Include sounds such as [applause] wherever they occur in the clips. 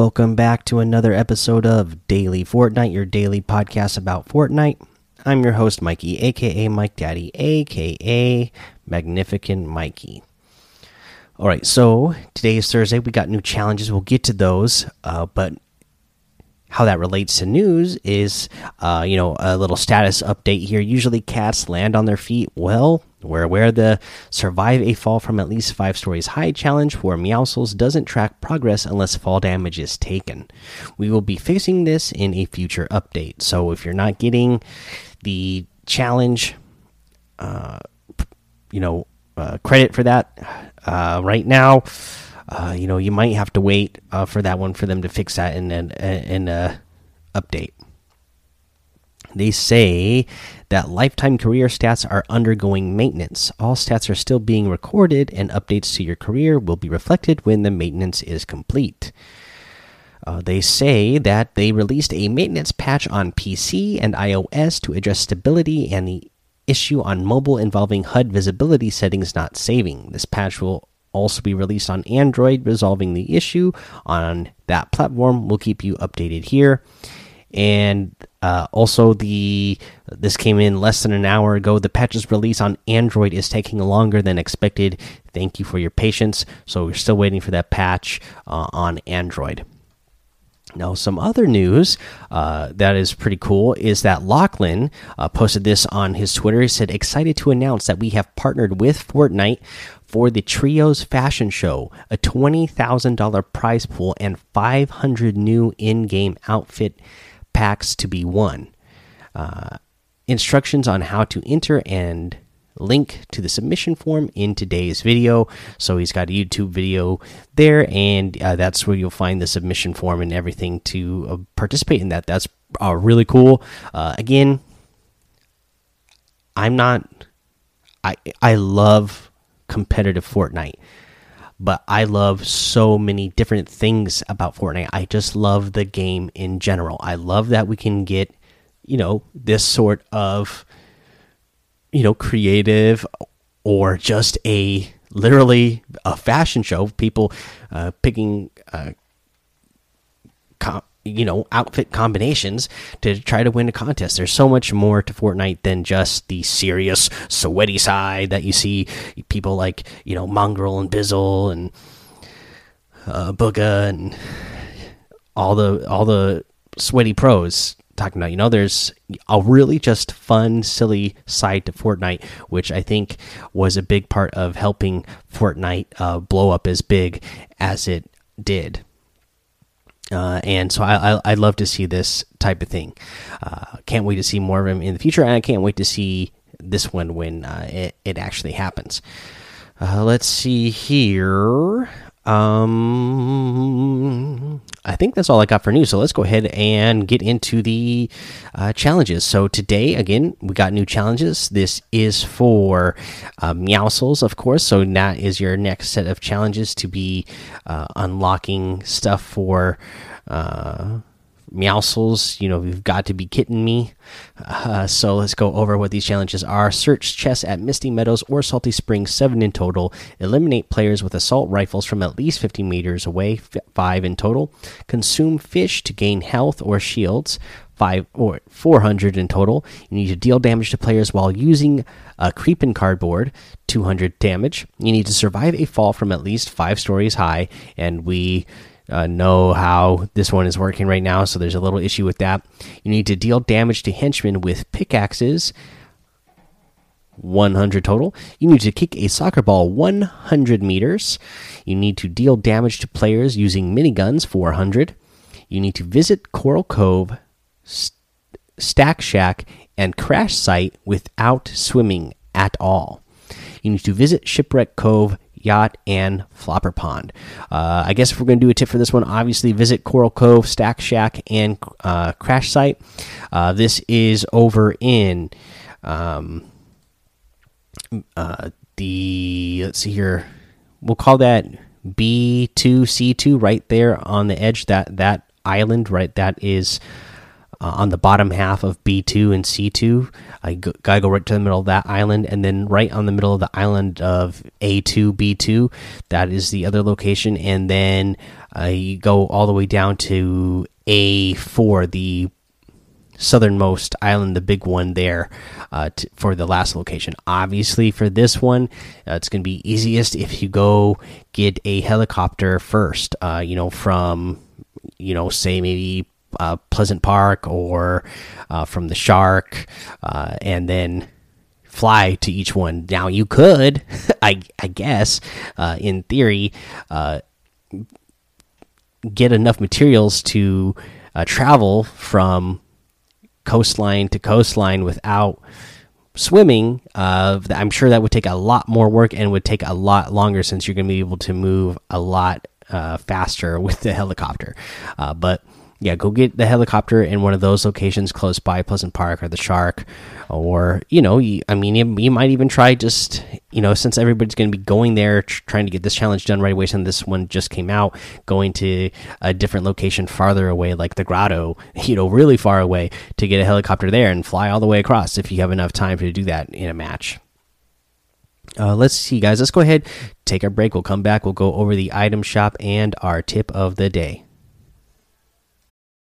Welcome back to another episode of Daily Fortnite, your daily podcast about Fortnite. I'm your host, Mikey, aka Mike Daddy, aka Magnificent Mikey. All right, so today is Thursday. We got new challenges. We'll get to those, uh, but how that relates to news is, uh, you know, a little status update here. Usually, cats land on their feet. Well, we're aware the survive a fall from at least five stories high challenge for Meowscles doesn't track progress unless fall damage is taken. We will be fixing this in a future update. So if you're not getting the challenge, uh, you know, uh, credit for that uh, right now, uh, you know, you might have to wait uh, for that one for them to fix that in an in a update. They say that lifetime career stats are undergoing maintenance. All stats are still being recorded, and updates to your career will be reflected when the maintenance is complete. Uh, they say that they released a maintenance patch on PC and iOS to address stability and the issue on mobile involving HUD visibility settings not saving. This patch will also be released on Android, resolving the issue on that platform. We'll keep you updated here and uh, also the this came in less than an hour ago. The patches release on android is taking longer than expected. Thank you for your patience. So we're still waiting for that patch uh, on android. Now, some other news uh, that is pretty cool is that Lachlan uh, posted this on his Twitter. He said, Excited to announce that we have partnered with Fortnite for the Trios Fashion Show, a $20,000 prize pool, and 500 new in game outfit packs to be won. Uh, instructions on how to enter and link to the submission form in today's video. So he's got a YouTube video there, and uh, that's where you'll find the submission form and everything to uh, participate in that. That's uh, really cool. Uh, again, I'm not. I I love competitive Fortnite but I love so many different things about Fortnite. I just love the game in general. I love that we can get, you know, this sort of, you know, creative or just a literally a fashion show. People uh, picking, uh, you know outfit combinations to try to win a contest. There's so much more to Fortnite than just the serious sweaty side that you see people like you know Mongraal and Bizzle and uh, Bugha and all the all the sweaty pros talking about. You know, there's a really just fun, silly side to Fortnite, which I think was a big part of helping Fortnite uh, blow up as big as it did. Uh, and so I, I would love to see this type of thing. Uh, can't wait to see more of him in the future, and I can't wait to see this one when uh, it, it actually happens. Uh, let's see here. Um, I think that's all I got for news. So let's go ahead and get into the uh, challenges. So today, again, we got new challenges. This is for uh, Meowscles, of course. So that is your next set of challenges to be uh, unlocking stuff for uh, Meowscles, you know, you've got to be kidding me. Uh, so let's go over what these challenges are. Search chests at Misty Meadows or Salty Springs, seven in total. Eliminate players with assault rifles from at least 50 meters away, five in total. Consume fish to gain health or shields, five or 400 in total. You need to deal damage to players while using a creeping cardboard, 200 damage. You need to survive a fall from at least five stories high, and we uh, know how this one is working right now, so there's a little issue with that. You need to deal damage to henchmen with pickaxes. 100 total. You need to kick a soccer ball 100 meters. You need to deal damage to players using miniguns 400. You need to visit Coral Cove, St Stack Shack, and Crash Site without swimming at all. You need to visit Shipwreck Cove, Yacht, and Flopper Pond. Uh, I guess if we're going to do a tip for this one, obviously visit Coral Cove, Stack Shack, and uh, Crash Site. Uh, this is over in um, uh, the, let's see here, we'll call that B2C2 right there on the edge. That, that island, right, that is uh, on the bottom half of B2 and C2. I gotta go right to the middle of that island, and then right on the middle of the island of A2 B2. That is the other location, and then uh, you go all the way down to A4, the southernmost island, the big one there, uh, for the last location. Obviously, for this one, uh, it's going to be easiest if you go get a helicopter first. Uh, you know, from you know, say maybe uh, Pleasant Park or uh, from the Shark, uh, and then fly to each one. Now you could, [laughs] I, I guess, uh, in theory, uh, get enough materials to uh, travel from coastline to coastline without swimming i'm sure that would take a lot more work and would take a lot longer since you're going to be able to move a lot faster [laughs] with the helicopter but yeah, go get the helicopter in one of those locations close by Pleasant Park or the Shark, or you know, I mean, you, might even try just you know, since everybody's going to be going there trying to get this challenge done right away, since this one just came out, going to a different location farther away, like the Grotto, [laughs] you know, really far away, to get a helicopter there and fly all the way across if you have enough time to do that in a match. Uh, let's see, guys. Let's go ahead, take our break. We'll come back. We'll go over the item shop and our tip of the day.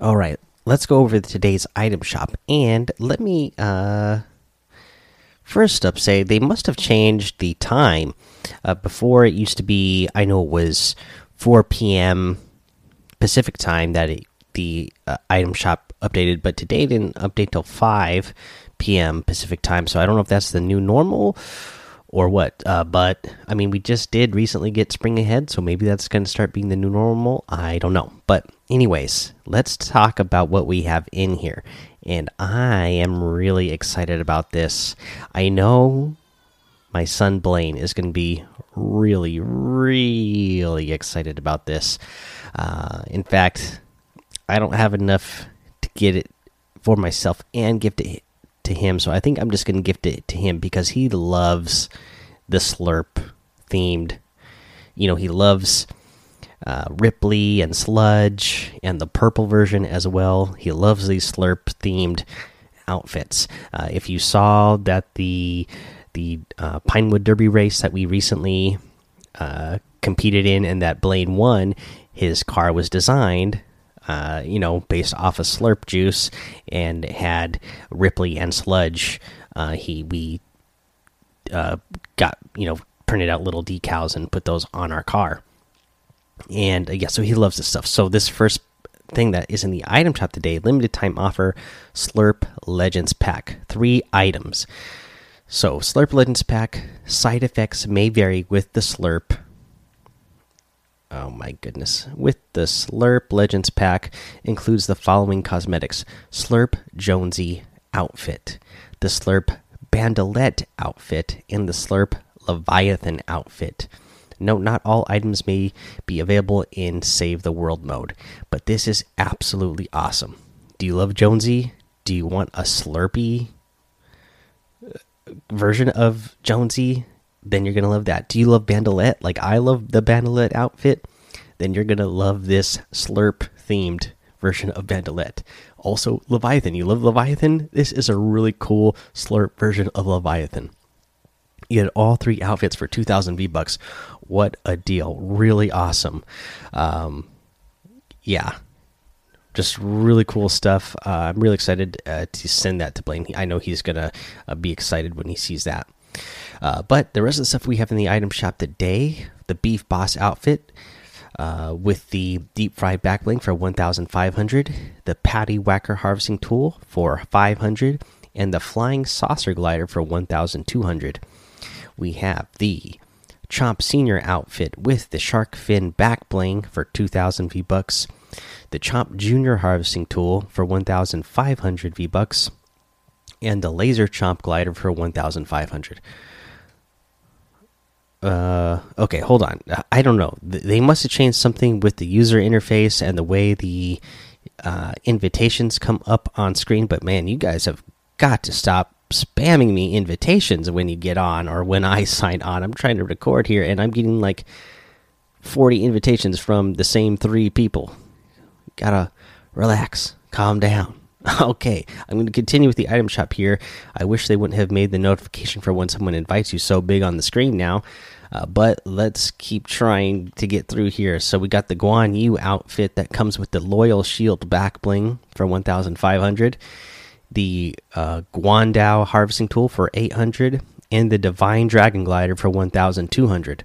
All right, let's go over today's item shop. And let me uh, first up say they must have changed the time. Uh, before it used to be, I know it was 4 p.m. Pacific time that it, the uh, item shop updated, but today didn't update till 5 p.m. Pacific time. So I don't know if that's the new normal or what. Uh, but I mean, we just did recently get spring ahead, so maybe that's going to start being the new normal. I don't know. But, anyways, let's talk about what we have in here. And I am really excited about this. I know my son Blaine is going to be really, really excited about this. Uh, in fact, I don't have enough to get it for myself and give it to him. So I think I'm just going to gift it to him because he loves the Slurp themed. You know, he loves uh, Ripley and Sludge and the purple version as well. He loves these Slurp themed outfits. Uh, if you saw that the the uh, Pinewood Derby race that we recently uh, competed in and that Blaine won, his car was designed uh, you know, based off of Slurp Juice, and had Ripley and Sludge. Uh, he we uh, got you know printed out little decals and put those on our car, and uh, yeah, so he loves this stuff. So this first thing that is in the item shop today, limited time offer, Slurp Legends Pack, three items. So Slurp Legends Pack side effects may vary with the Slurp Oh my goodness. With the Slurp Legends pack includes the following cosmetics Slurp Jonesy outfit, the Slurp Bandolette outfit, and the Slurp Leviathan outfit. Note not all items may be available in Save the World mode, but this is absolutely awesome. Do you love Jonesy? Do you want a Slurpy uh, version of Jonesy? Then you're gonna love that. Do you love bandolette? Like I love the bandolette outfit, then you're gonna love this slurp themed version of bandolette. Also, Leviathan. You love Leviathan? This is a really cool slurp version of Leviathan. You get all three outfits for 2,000 V bucks. What a deal! Really awesome. Um, yeah, just really cool stuff. Uh, I'm really excited uh, to send that to Blaine. I know he's gonna uh, be excited when he sees that. Uh, but the rest of the stuff we have in the item shop today the Beef Boss outfit uh, with the deep fried back bling for 1500 the patty whacker harvesting tool for 500 and the flying saucer glider for 1200 we have the chomp senior outfit with the shark fin back bling for 2000 v bucks the Chomp Junior harvesting tool for 1,500 V bucks, and the Laser Chomp glider for 1,500. Uh, okay, hold on. I don't know. They must have changed something with the user interface and the way the uh, invitations come up on screen. But man, you guys have got to stop spamming me invitations when you get on or when I [laughs] sign on. I'm trying to record here and I'm getting like 40 invitations from the same three people. Gotta relax, calm down. [laughs] Okay, I'm going to continue with the item shop here. I wish they wouldn't have made the notification for when someone invites you so big on the screen now. Uh, but let's keep trying to get through here. So we got the Guan Yu outfit that comes with the Loyal Shield back bling for 1,500, the uh, Guandao harvesting tool for 800, and the Divine Dragon Glider for 1,200.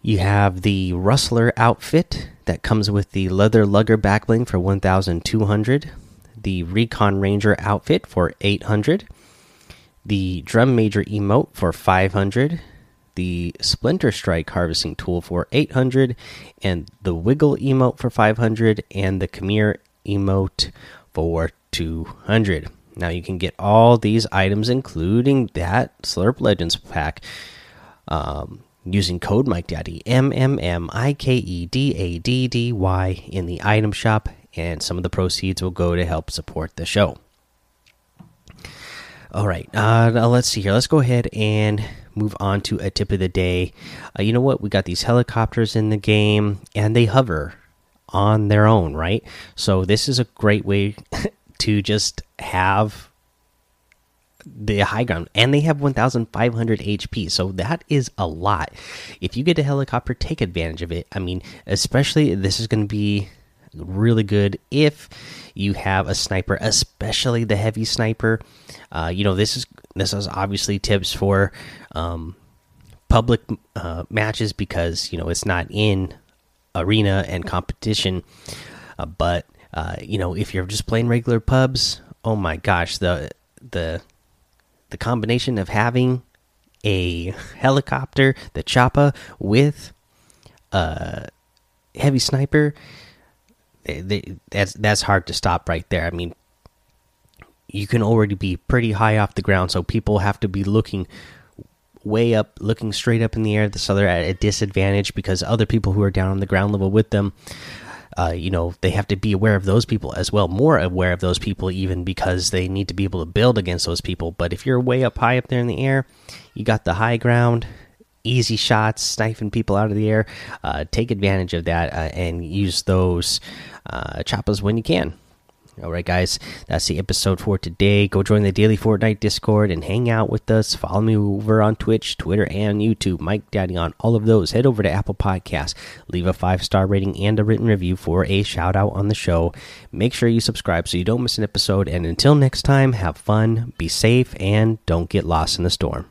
You have the Rustler outfit that comes with the Leather Lugger backbling for 1,200, the Recon Ranger outfit for 800, the Drum Major emote for 500, the Splinter Strike harvesting tool for 800, and the Wiggle emote for 500, and the Khmer emote for 200. Now you can get all these items, including that Slurp Legends pack. Um, using code Mike Daddy M M M I K E D A D D Y in the item shop, and some of the proceeds will go to help support the show. All right, uh, let's see here. Let's go ahead and move on to a tip of the day. Uh, you know what? We got these helicopters in the game, and they hover on their own, right? So this is a great way [laughs] to just have the high ground and they have 1500 hp so that is a lot if you get a helicopter take advantage of it i mean especially this is going to be really good if you have a sniper especially the heavy sniper. Uh, you know this is this is obviously tips for um, public uh, matches because you know it's not in arena and competition. Uh, but uh, you know if you're just playing regular pubs oh my gosh the the the combination of having a helicopter, the Choppa, with a heavy sniper, that's that's hard to stop right there. I mean, you can already be pretty high off the ground, so people have to be looking way up, looking straight up in the air. So they're at a disadvantage because other people who are down on the ground level with them uh, you know they have to be aware of those people as well more aware of those people even because they need to be able to build against those people but if you're way up high up there in the air you got the high ground easy shots sniping people out of the air uh, take advantage of that uh, and use those uh, choppas when you can all right, guys, that's the episode for today. Go join the Daily Fortnite Discord and hang out with us. Follow me over on Twitch, Twitter, and YouTube. Mike Daddy on all of those. Head over to Apple Podcasts, leave a five star rating and a written review for a shout out on the show. Make sure you subscribe so you don't miss an episode. And until next time, have fun, be safe, and don't get lost in the storm.